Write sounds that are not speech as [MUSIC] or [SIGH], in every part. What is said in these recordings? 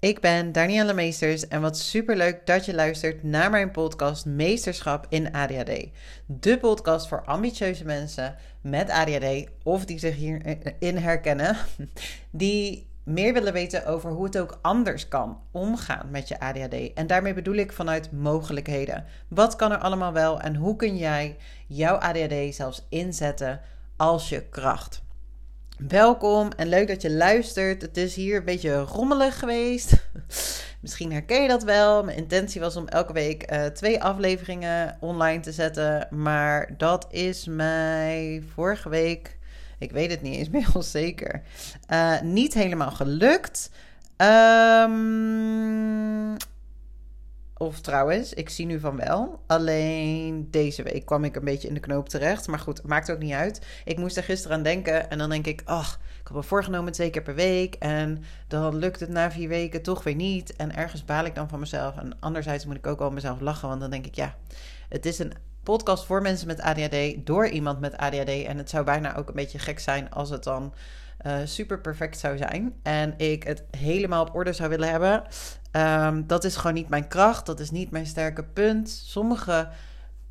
Ik ben Danielle Meesters en wat superleuk dat je luistert naar mijn podcast Meesterschap in ADHD. De podcast voor ambitieuze mensen met ADHD of die zich hierin herkennen, [LAUGHS] die meer willen weten over hoe het ook anders kan omgaan met je ADHD. En daarmee bedoel ik vanuit mogelijkheden. Wat kan er allemaal wel en hoe kun jij jouw ADHD zelfs inzetten als je kracht? Welkom en leuk dat je luistert. Het is hier een beetje rommelig geweest. [LAUGHS] Misschien herken je dat wel. Mijn intentie was om elke week uh, twee afleveringen online te zetten. Maar dat is mij vorige week, ik weet het niet eens meer [LAUGHS] heel zeker, uh, niet helemaal gelukt. Um, of trouwens, ik zie nu van wel. Alleen deze week kwam ik een beetje in de knoop terecht. Maar goed, maakt ook niet uit. Ik moest er gisteren aan denken. En dan denk ik, ach, ik heb me voorgenomen twee keer per week. En dan lukt het na vier weken toch weer niet. En ergens baal ik dan van mezelf. En anderzijds moet ik ook wel mezelf lachen. Want dan denk ik, ja, het is een podcast voor mensen met ADHD. Door iemand met ADHD. En het zou bijna ook een beetje gek zijn als het dan uh, super perfect zou zijn. En ik het helemaal op orde zou willen hebben. Um, dat is gewoon niet mijn kracht. Dat is niet mijn sterke punt. Sommige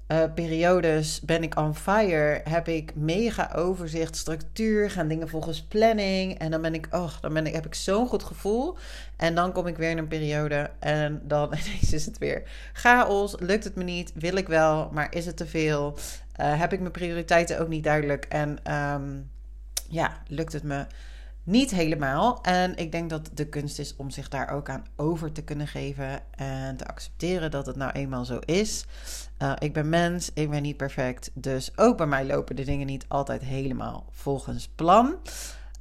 uh, periodes ben ik on fire. Heb ik mega overzicht, structuur. Gaan dingen volgens planning. En dan ben ik, oh, dan ben ik, heb ik zo'n goed gevoel. En dan kom ik weer in een periode. En dan [LAUGHS] ineens is het weer chaos. Lukt het me niet? Wil ik wel, maar is het te veel? Uh, heb ik mijn prioriteiten ook niet duidelijk? En um, ja, lukt het me niet helemaal. En ik denk dat de kunst is om zich daar ook aan over te kunnen geven en te accepteren dat het nou eenmaal zo is. Uh, ik ben mens, ik ben niet perfect. Dus ook bij mij lopen de dingen niet altijd helemaal volgens plan.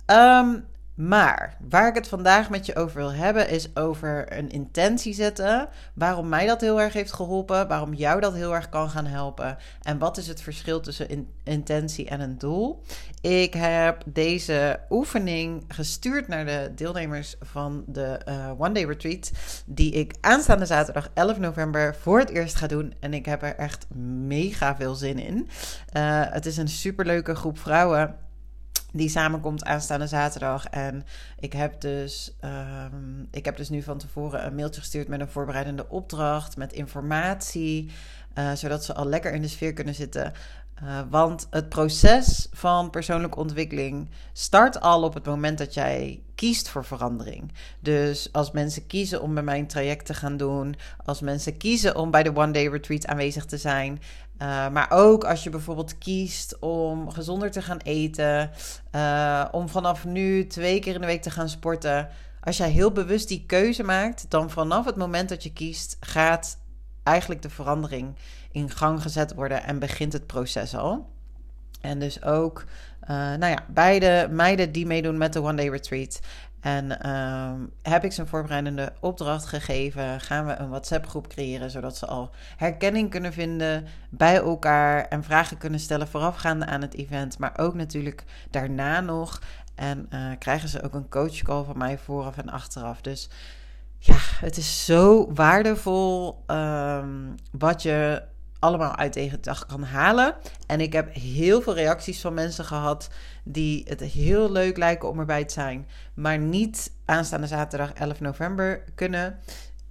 Um, maar waar ik het vandaag met je over wil hebben, is over een intentie zetten. Waarom mij dat heel erg heeft geholpen, waarom jou dat heel erg kan gaan helpen. En wat is het verschil tussen intentie en een doel? Ik heb deze oefening gestuurd naar de deelnemers van de uh, One Day Retreat. Die ik aanstaande zaterdag 11 november voor het eerst ga doen. En ik heb er echt mega veel zin in. Uh, het is een superleuke groep vrouwen die samenkomt aanstaande zaterdag. En ik heb, dus, um, ik heb dus nu van tevoren een mailtje gestuurd met een voorbereidende opdracht, met informatie, uh, zodat ze al lekker in de sfeer kunnen zitten. Uh, want het proces van persoonlijke ontwikkeling start al op het moment dat jij kiest voor verandering. Dus als mensen kiezen om bij mijn traject te gaan doen, als mensen kiezen om bij de One Day Retreat aanwezig te zijn, uh, maar ook als je bijvoorbeeld kiest om gezonder te gaan eten, uh, om vanaf nu twee keer in de week te gaan sporten. Als jij heel bewust die keuze maakt, dan vanaf het moment dat je kiest, gaat eigenlijk de verandering in gang gezet worden en begint het proces al. En dus ook, uh, nou ja, beide meiden die meedoen met de One Day Retreat. En um, heb ik ze een voorbereidende opdracht gegeven. Gaan we een WhatsApp-groep creëren, zodat ze al herkenning kunnen vinden bij elkaar en vragen kunnen stellen voorafgaande aan het event, maar ook natuurlijk daarna nog. En uh, krijgen ze ook een coachcall van mij vooraf en achteraf. Dus ja, het is zo waardevol um, wat je allemaal uit tegen dag kan halen. En ik heb heel veel reacties van mensen gehad die het heel leuk lijken om erbij te zijn, maar niet aanstaande zaterdag 11 november kunnen.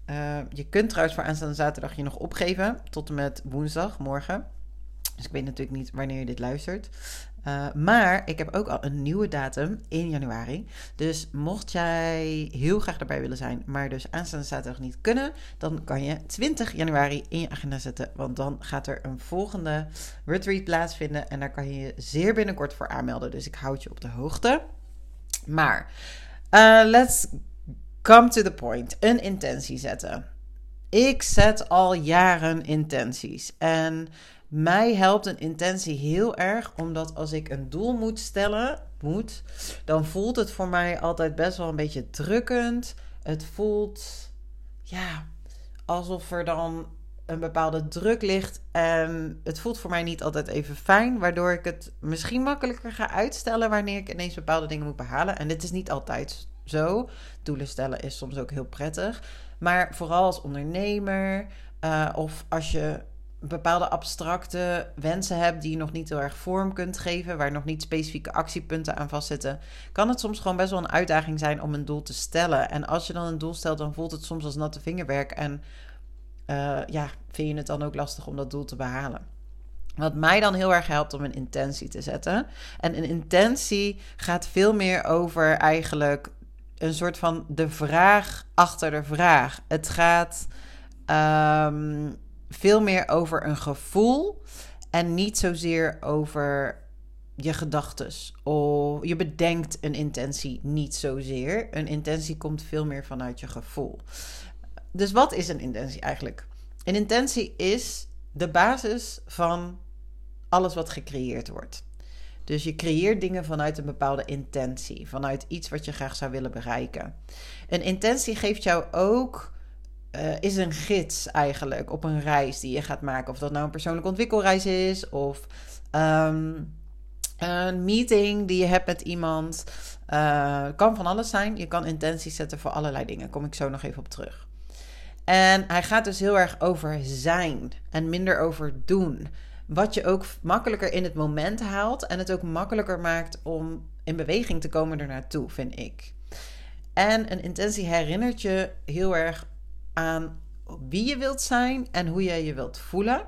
Uh, je kunt trouwens voor aanstaande zaterdag je nog opgeven tot en met woensdag, morgen. Dus ik weet natuurlijk niet wanneer je dit luistert. Uh, maar ik heb ook al een nieuwe datum in januari. Dus mocht jij heel graag erbij willen zijn, maar dus aanstaande zaterdag niet kunnen, dan kan je 20 januari in je agenda zetten. Want dan gaat er een volgende retreat plaatsvinden. En daar kan je je zeer binnenkort voor aanmelden. Dus ik houd je op de hoogte. Maar uh, let's come to the point. Een intentie zetten. Ik zet al jaren intenties. En mij helpt een intentie heel erg, omdat als ik een doel moet stellen, moet, dan voelt het voor mij altijd best wel een beetje drukkend. Het voelt, ja, alsof er dan een bepaalde druk ligt. En het voelt voor mij niet altijd even fijn, waardoor ik het misschien makkelijker ga uitstellen wanneer ik ineens bepaalde dingen moet behalen. En dit is niet altijd zo. Doelen stellen is soms ook heel prettig. Maar vooral als ondernemer uh, of als je bepaalde abstracte wensen hebt die je nog niet heel erg vorm kunt geven, waar nog niet specifieke actiepunten aan vastzitten, kan het soms gewoon best wel een uitdaging zijn om een doel te stellen. En als je dan een doel stelt, dan voelt het soms als natte vingerwerk en uh, ja, vind je het dan ook lastig om dat doel te behalen. Wat mij dan heel erg helpt om een intentie te zetten. En een intentie gaat veel meer over eigenlijk een soort van de vraag achter de vraag. Het gaat um, veel meer over een gevoel en niet zozeer over je gedachtes. Of je bedenkt een intentie niet zozeer. Een intentie komt veel meer vanuit je gevoel. Dus wat is een intentie eigenlijk? Een intentie is de basis van alles wat gecreëerd wordt. Dus je creëert dingen vanuit een bepaalde intentie, vanuit iets wat je graag zou willen bereiken. Een intentie geeft jou ook, uh, is een gids eigenlijk op een reis die je gaat maken. Of dat nou een persoonlijke ontwikkelreis is, of um, een meeting die je hebt met iemand. Uh, kan van alles zijn. Je kan intenties zetten voor allerlei dingen. Kom ik zo nog even op terug. En hij gaat dus heel erg over zijn en minder over doen. Wat je ook makkelijker in het moment haalt en het ook makkelijker maakt om in beweging te komen ernaartoe, vind ik. En een intentie herinnert je heel erg aan wie je wilt zijn en hoe jij je wilt voelen.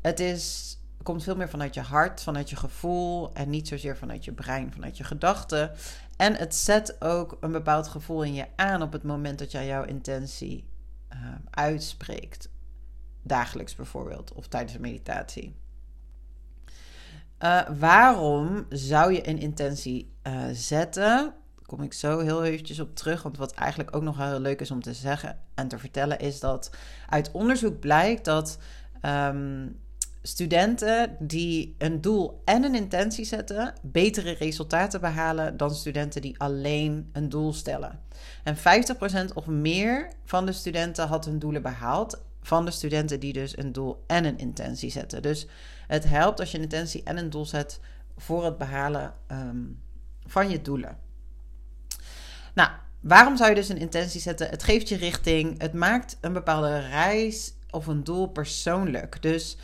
Het is, komt veel meer vanuit je hart, vanuit je gevoel en niet zozeer vanuit je brein, vanuit je gedachten. En het zet ook een bepaald gevoel in je aan op het moment dat jij jouw intentie uh, uitspreekt dagelijks bijvoorbeeld of tijdens een meditatie. Uh, waarom zou je een intentie uh, zetten? Kom ik zo heel eventjes op terug. Want wat eigenlijk ook nog heel leuk is om te zeggen en te vertellen, is dat uit onderzoek blijkt dat um, studenten die een doel en een intentie zetten, betere resultaten behalen dan studenten die alleen een doel stellen. En 50% of meer van de studenten had hun doelen behaald van de studenten die dus een doel en een intentie zetten. Dus het helpt als je een intentie en een doel zet voor het behalen um, van je doelen. Nou, waarom zou je dus een intentie zetten? Het geeft je richting, het maakt een bepaalde reis of een doel persoonlijk. Dus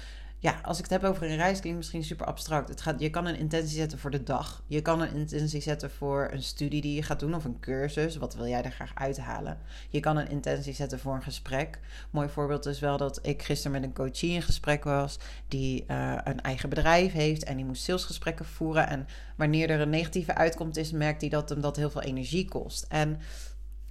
ja, als ik het heb over een reis, klinkt misschien super abstract. Het gaat, je kan een intentie zetten voor de dag. Je kan een intentie zetten voor een studie die je gaat doen of een cursus. Wat wil jij er graag uithalen? Je kan een intentie zetten voor een gesprek. Mooi voorbeeld is wel dat ik gisteren met een coachie in gesprek was. Die uh, een eigen bedrijf heeft en die moest salesgesprekken voeren. En wanneer er een negatieve uitkomst is, merkt hij dat hem dat heel veel energie kost. En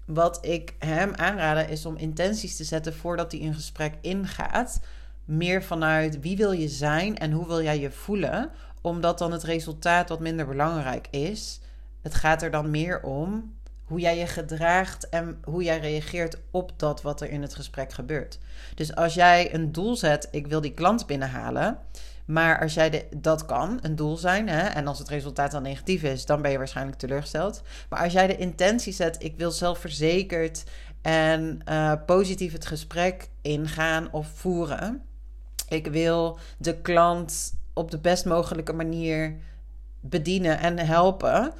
wat ik hem aanraden is om intenties te zetten voordat hij een gesprek ingaat meer vanuit wie wil je zijn en hoe wil jij je voelen, omdat dan het resultaat wat minder belangrijk is. Het gaat er dan meer om hoe jij je gedraagt en hoe jij reageert op dat wat er in het gesprek gebeurt. Dus als jij een doel zet, ik wil die klant binnenhalen. Maar als jij de, dat kan, een doel zijn, hè, en als het resultaat dan negatief is, dan ben je waarschijnlijk teleurgesteld. Maar als jij de intentie zet, ik wil zelfverzekerd en uh, positief het gesprek ingaan of voeren, ik wil de klant op de best mogelijke manier bedienen en helpen.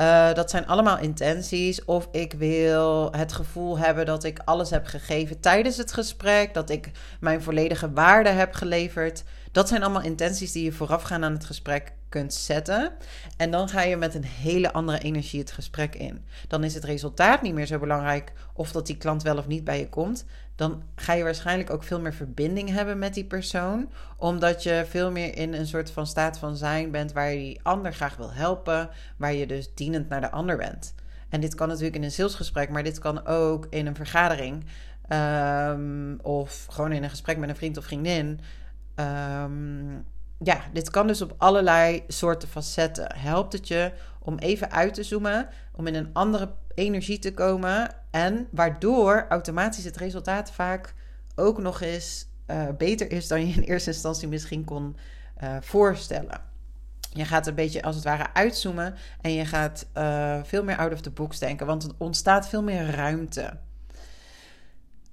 Uh, dat zijn allemaal intenties. Of ik wil het gevoel hebben dat ik alles heb gegeven tijdens het gesprek. Dat ik mijn volledige waarde heb geleverd. Dat zijn allemaal intenties die je voorafgaan aan het gesprek kunt zetten. En dan ga je met een hele andere energie het gesprek in. Dan is het resultaat niet meer zo belangrijk of dat die klant wel of niet bij je komt. Dan ga je waarschijnlijk ook veel meer verbinding hebben met die persoon. Omdat je veel meer in een soort van staat van zijn bent waar je die ander graag wil helpen. Waar je dus dienend naar de ander bent. En dit kan natuurlijk in een salesgesprek, maar dit kan ook in een vergadering. Um, of gewoon in een gesprek met een vriend of vriendin. Um, ja, dit kan dus op allerlei soorten facetten. Helpt het je om even uit te zoomen, om in een andere energie te komen en waardoor automatisch het resultaat vaak ook nog eens uh, beter is dan je in eerste instantie misschien kon uh, voorstellen. Je gaat een beetje als het ware uitzoomen en je gaat uh, veel meer out of the box denken, want er ontstaat veel meer ruimte.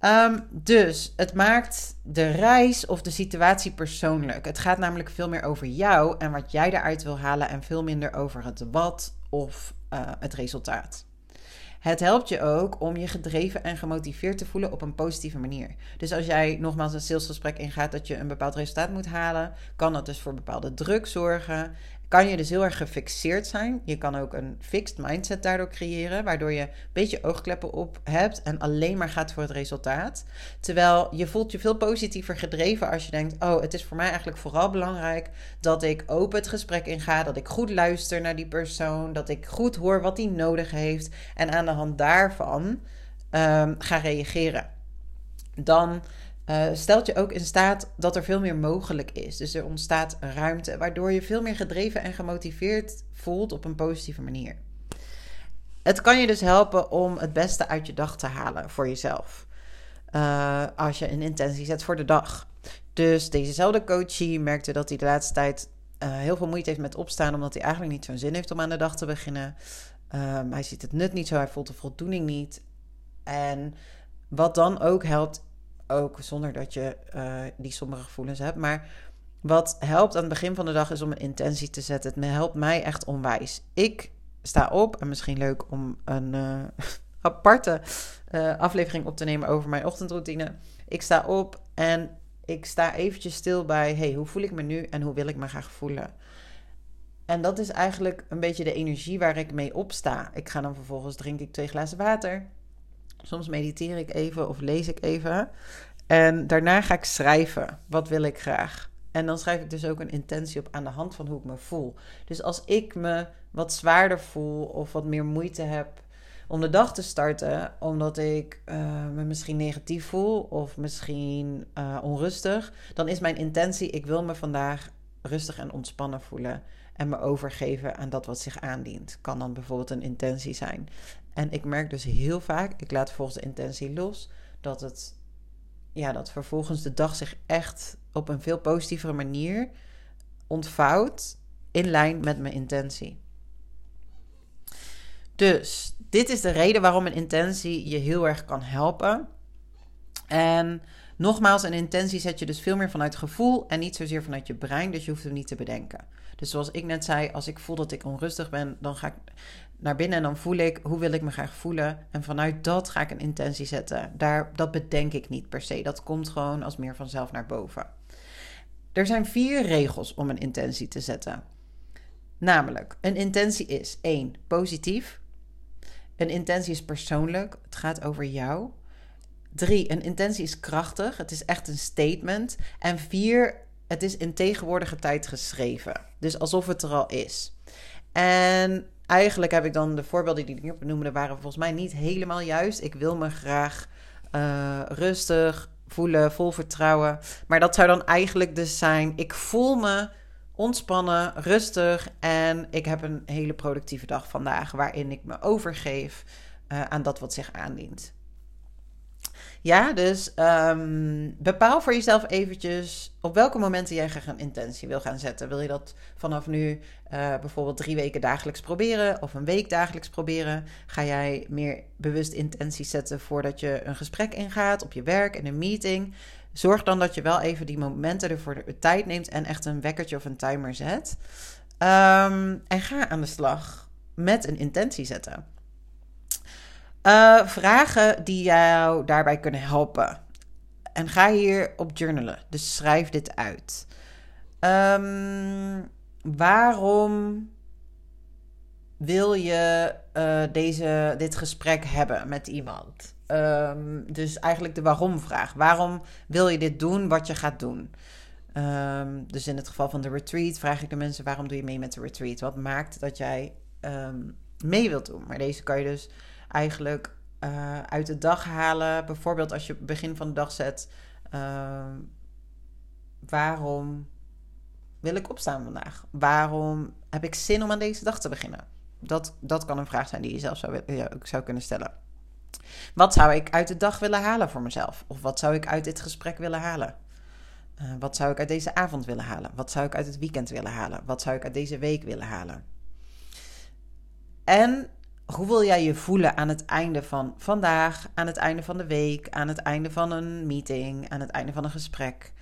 Um, dus het maakt de reis of de situatie persoonlijk. Het gaat namelijk veel meer over jou en wat jij eruit wil halen en veel minder over het wat of uh, het resultaat. Het helpt je ook om je gedreven en gemotiveerd te voelen op een positieve manier. Dus als jij nogmaals een salesgesprek ingaat dat je een bepaald resultaat moet halen, kan dat dus voor bepaalde druk zorgen kan je dus heel erg gefixeerd zijn. Je kan ook een fixed mindset daardoor creëren, waardoor je een beetje oogkleppen op hebt en alleen maar gaat voor het resultaat. Terwijl je voelt je veel positiever gedreven als je denkt: Oh, het is voor mij eigenlijk vooral belangrijk dat ik open het gesprek inga, dat ik goed luister naar die persoon, dat ik goed hoor wat hij nodig heeft en aan de hand daarvan um, ga reageren. Dan uh, stelt je ook in staat dat er veel meer mogelijk is. Dus er ontstaat ruimte, waardoor je veel meer gedreven en gemotiveerd voelt op een positieve manier. Het kan je dus helpen om het beste uit je dag te halen voor jezelf. Uh, als je een intentie zet voor de dag. Dus dezezelfde coachie merkte dat hij de laatste tijd uh, heel veel moeite heeft met opstaan, omdat hij eigenlijk niet zo'n zin heeft om aan de dag te beginnen. Um, hij ziet het nut niet zo, hij voelt de voldoening niet. En wat dan ook helpt, ook zonder dat je uh, die sombere gevoelens hebt. Maar wat helpt aan het begin van de dag is om een intentie te zetten. Het helpt mij echt onwijs. Ik sta op en misschien leuk om een uh, [LAUGHS] aparte uh, aflevering op te nemen over mijn ochtendroutine. Ik sta op en ik sta eventjes stil bij: hey, hoe voel ik me nu en hoe wil ik me graag voelen? En dat is eigenlijk een beetje de energie waar ik mee opsta. Ik ga dan vervolgens drink ik twee glazen water. Soms mediteer ik even of lees ik even. En daarna ga ik schrijven. Wat wil ik graag? En dan schrijf ik dus ook een intentie op aan de hand van hoe ik me voel. Dus als ik me wat zwaarder voel of wat meer moeite heb om de dag te starten, omdat ik uh, me misschien negatief voel of misschien uh, onrustig, dan is mijn intentie: ik wil me vandaag rustig en ontspannen voelen en me overgeven aan dat wat zich aandient. Kan dan bijvoorbeeld een intentie zijn. En ik merk dus heel vaak, ik laat volgens de intentie los, dat het ja, dat vervolgens de dag zich echt op een veel positievere manier ontvouwt in lijn met mijn intentie. Dus dit is de reden waarom een intentie je heel erg kan helpen. En nogmaals, een intentie zet je dus veel meer vanuit gevoel en niet zozeer vanuit je brein. Dus je hoeft hem niet te bedenken. Dus zoals ik net zei, als ik voel dat ik onrustig ben, dan ga ik naar binnen en dan voel ik hoe wil ik me graag voelen. En vanuit dat ga ik een intentie zetten. Daar, dat bedenk ik niet per se. Dat komt gewoon als meer vanzelf naar boven. Er zijn vier regels om een intentie te zetten. Namelijk, een intentie is 1. positief. Een intentie is persoonlijk. Het gaat over jou. 3. Een intentie is krachtig. Het is echt een statement. En 4. Het is in tegenwoordige tijd geschreven. Dus alsof het er al is. En eigenlijk heb ik dan de voorbeelden die ik benoemde, waren volgens mij niet helemaal juist. Ik wil me graag uh, rustig voelen, vol vertrouwen. Maar dat zou dan eigenlijk dus zijn: ik voel me ontspannen, rustig en ik heb een hele productieve dag vandaag waarin ik me overgeef uh, aan dat wat zich aandient. Ja, dus um, bepaal voor jezelf eventjes op welke momenten jij graag een intentie wil gaan zetten. Wil je dat vanaf nu uh, bijvoorbeeld drie weken dagelijks proberen of een week dagelijks proberen? Ga jij meer bewust intenties zetten voordat je een gesprek ingaat op je werk en een meeting? Zorg dan dat je wel even die momenten ervoor de tijd neemt en echt een wekkertje of een timer zet. Um, en ga aan de slag met een intentie zetten. Uh, vragen die jou daarbij kunnen helpen. En ga hier op journalen. Dus schrijf dit uit. Um, waarom wil je uh, deze, dit gesprek hebben met iemand? Um, dus eigenlijk de waarom-vraag. Waarom wil je dit doen, wat je gaat doen? Um, dus in het geval van de retreat vraag ik de mensen: waarom doe je mee met de retreat? Wat maakt dat jij mee wilt doen? Maar deze kan je dus eigenlijk uh, uit de dag halen. Bijvoorbeeld als je begin van de dag zet: uh, waarom wil ik opstaan vandaag? Waarom heb ik zin om aan deze dag te beginnen? Dat, dat kan een vraag zijn die je zelf zou, ja, zou kunnen stellen. Wat zou ik uit de dag willen halen voor mezelf? Of wat zou ik uit dit gesprek willen halen? Uh, wat zou ik uit deze avond willen halen? Wat zou ik uit het weekend willen halen? Wat zou ik uit deze week willen halen? En hoe wil jij je voelen aan het einde van vandaag, aan het einde van de week, aan het einde van een meeting, aan het einde van een gesprek?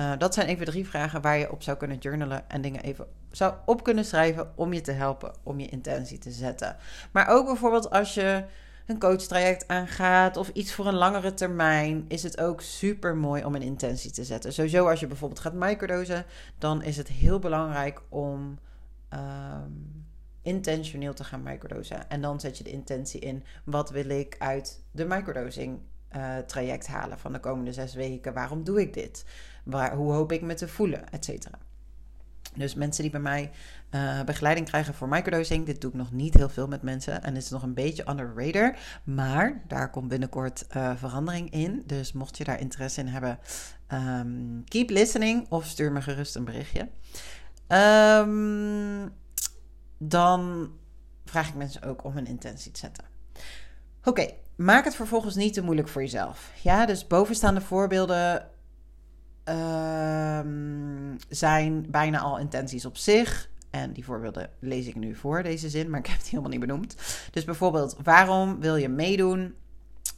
Uh, dat zijn even drie vragen waar je op zou kunnen journalen en dingen even zou op kunnen schrijven om je te helpen om je intentie te zetten. Maar ook bijvoorbeeld als je een coachtraject aangaat of iets voor een langere termijn, is het ook super mooi om een intentie te zetten. Sowieso als je bijvoorbeeld gaat microdosen, dan is het heel belangrijk om ehm, intentioneel te gaan microdosen. En dan zet je de intentie in, wat wil ik uit de microdosing uh, traject halen van de komende zes weken? Waarom doe ik dit? Waar, hoe hoop ik me te voelen, et cetera. Dus mensen die bij mij uh, begeleiding krijgen voor microdosing. Dit doe ik nog niet heel veel met mensen. En is nog een beetje under radar. Maar daar komt binnenkort uh, verandering in. Dus mocht je daar interesse in hebben, um, keep listening of stuur me gerust een berichtje. Um, dan vraag ik mensen ook om een intentie te zetten. Oké, maak het vervolgens niet te moeilijk voor jezelf. Ja, dus bovenstaande voorbeelden um, zijn bijna al intenties op zich. En die voorbeelden lees ik nu voor, deze zin, maar ik heb het helemaal niet benoemd. Dus bijvoorbeeld, waarom wil je meedoen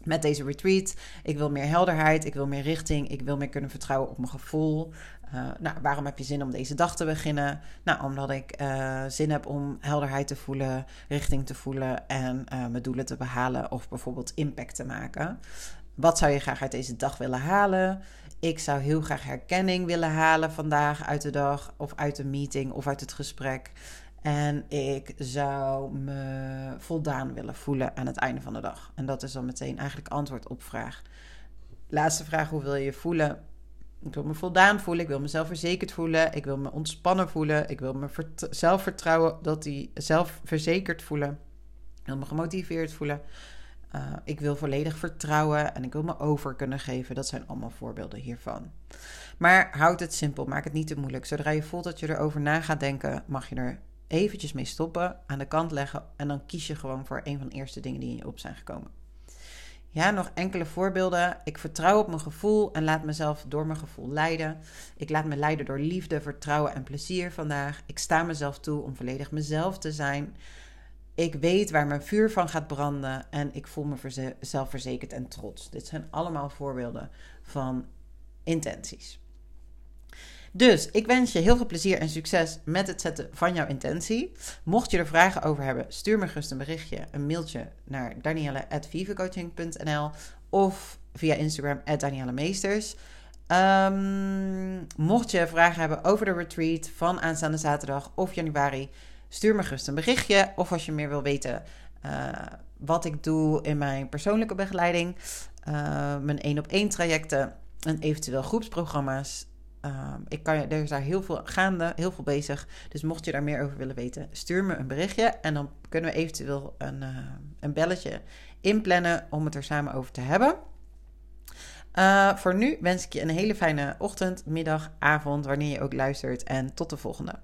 met deze retreat? Ik wil meer helderheid, ik wil meer richting, ik wil meer kunnen vertrouwen op mijn gevoel. Uh, nou, waarom heb je zin om deze dag te beginnen? Nou, omdat ik uh, zin heb om helderheid te voelen, richting te voelen en uh, mijn doelen te behalen of bijvoorbeeld impact te maken. Wat zou je graag uit deze dag willen halen? Ik zou heel graag herkenning willen halen vandaag uit de dag, of uit de meeting, of uit het gesprek. En ik zou me voldaan willen voelen aan het einde van de dag. En dat is dan meteen eigenlijk antwoord op vraag. Laatste vraag: hoe wil je je voelen? Ik wil me voldaan voelen, ik wil mezelf verzekerd voelen, ik wil me ontspannen voelen, ik wil me zelfvertrouwen, dat die zelfverzekerd voelen, ik wil me gemotiveerd voelen. Uh, ik wil volledig vertrouwen en ik wil me over kunnen geven. Dat zijn allemaal voorbeelden hiervan. Maar houd het simpel, maak het niet te moeilijk. Zodra je voelt dat je erover na gaat denken, mag je er eventjes mee stoppen, aan de kant leggen en dan kies je gewoon voor een van de eerste dingen die in je op zijn gekomen. Ja, nog enkele voorbeelden. Ik vertrouw op mijn gevoel en laat mezelf door mijn gevoel leiden. Ik laat me leiden door liefde, vertrouwen en plezier vandaag. Ik sta mezelf toe om volledig mezelf te zijn. Ik weet waar mijn vuur van gaat branden en ik voel me zelfverzekerd en trots. Dit zijn allemaal voorbeelden van intenties. Dus ik wens je heel veel plezier en succes met het zetten van jouw intentie. Mocht je er vragen over hebben, stuur me gerust een berichtje, een mailtje naar danielle.vivacoaching.nl of via Instagram @daniellemeesters. Um, mocht je vragen hebben over de retreat van aanstaande zaterdag of januari, stuur me gerust een berichtje. Of als je meer wil weten uh, wat ik doe in mijn persoonlijke begeleiding, uh, mijn één op één trajecten en eventueel groepsprogramma's. Uh, ik kan, er is daar heel veel gaande, heel veel bezig. Dus mocht je daar meer over willen weten, stuur me een berichtje. En dan kunnen we eventueel een, een belletje inplannen om het er samen over te hebben. voor nu wens ik je een hele fijne ochtend, middag, avond, wanneer je ook luistert. En tot de volgende.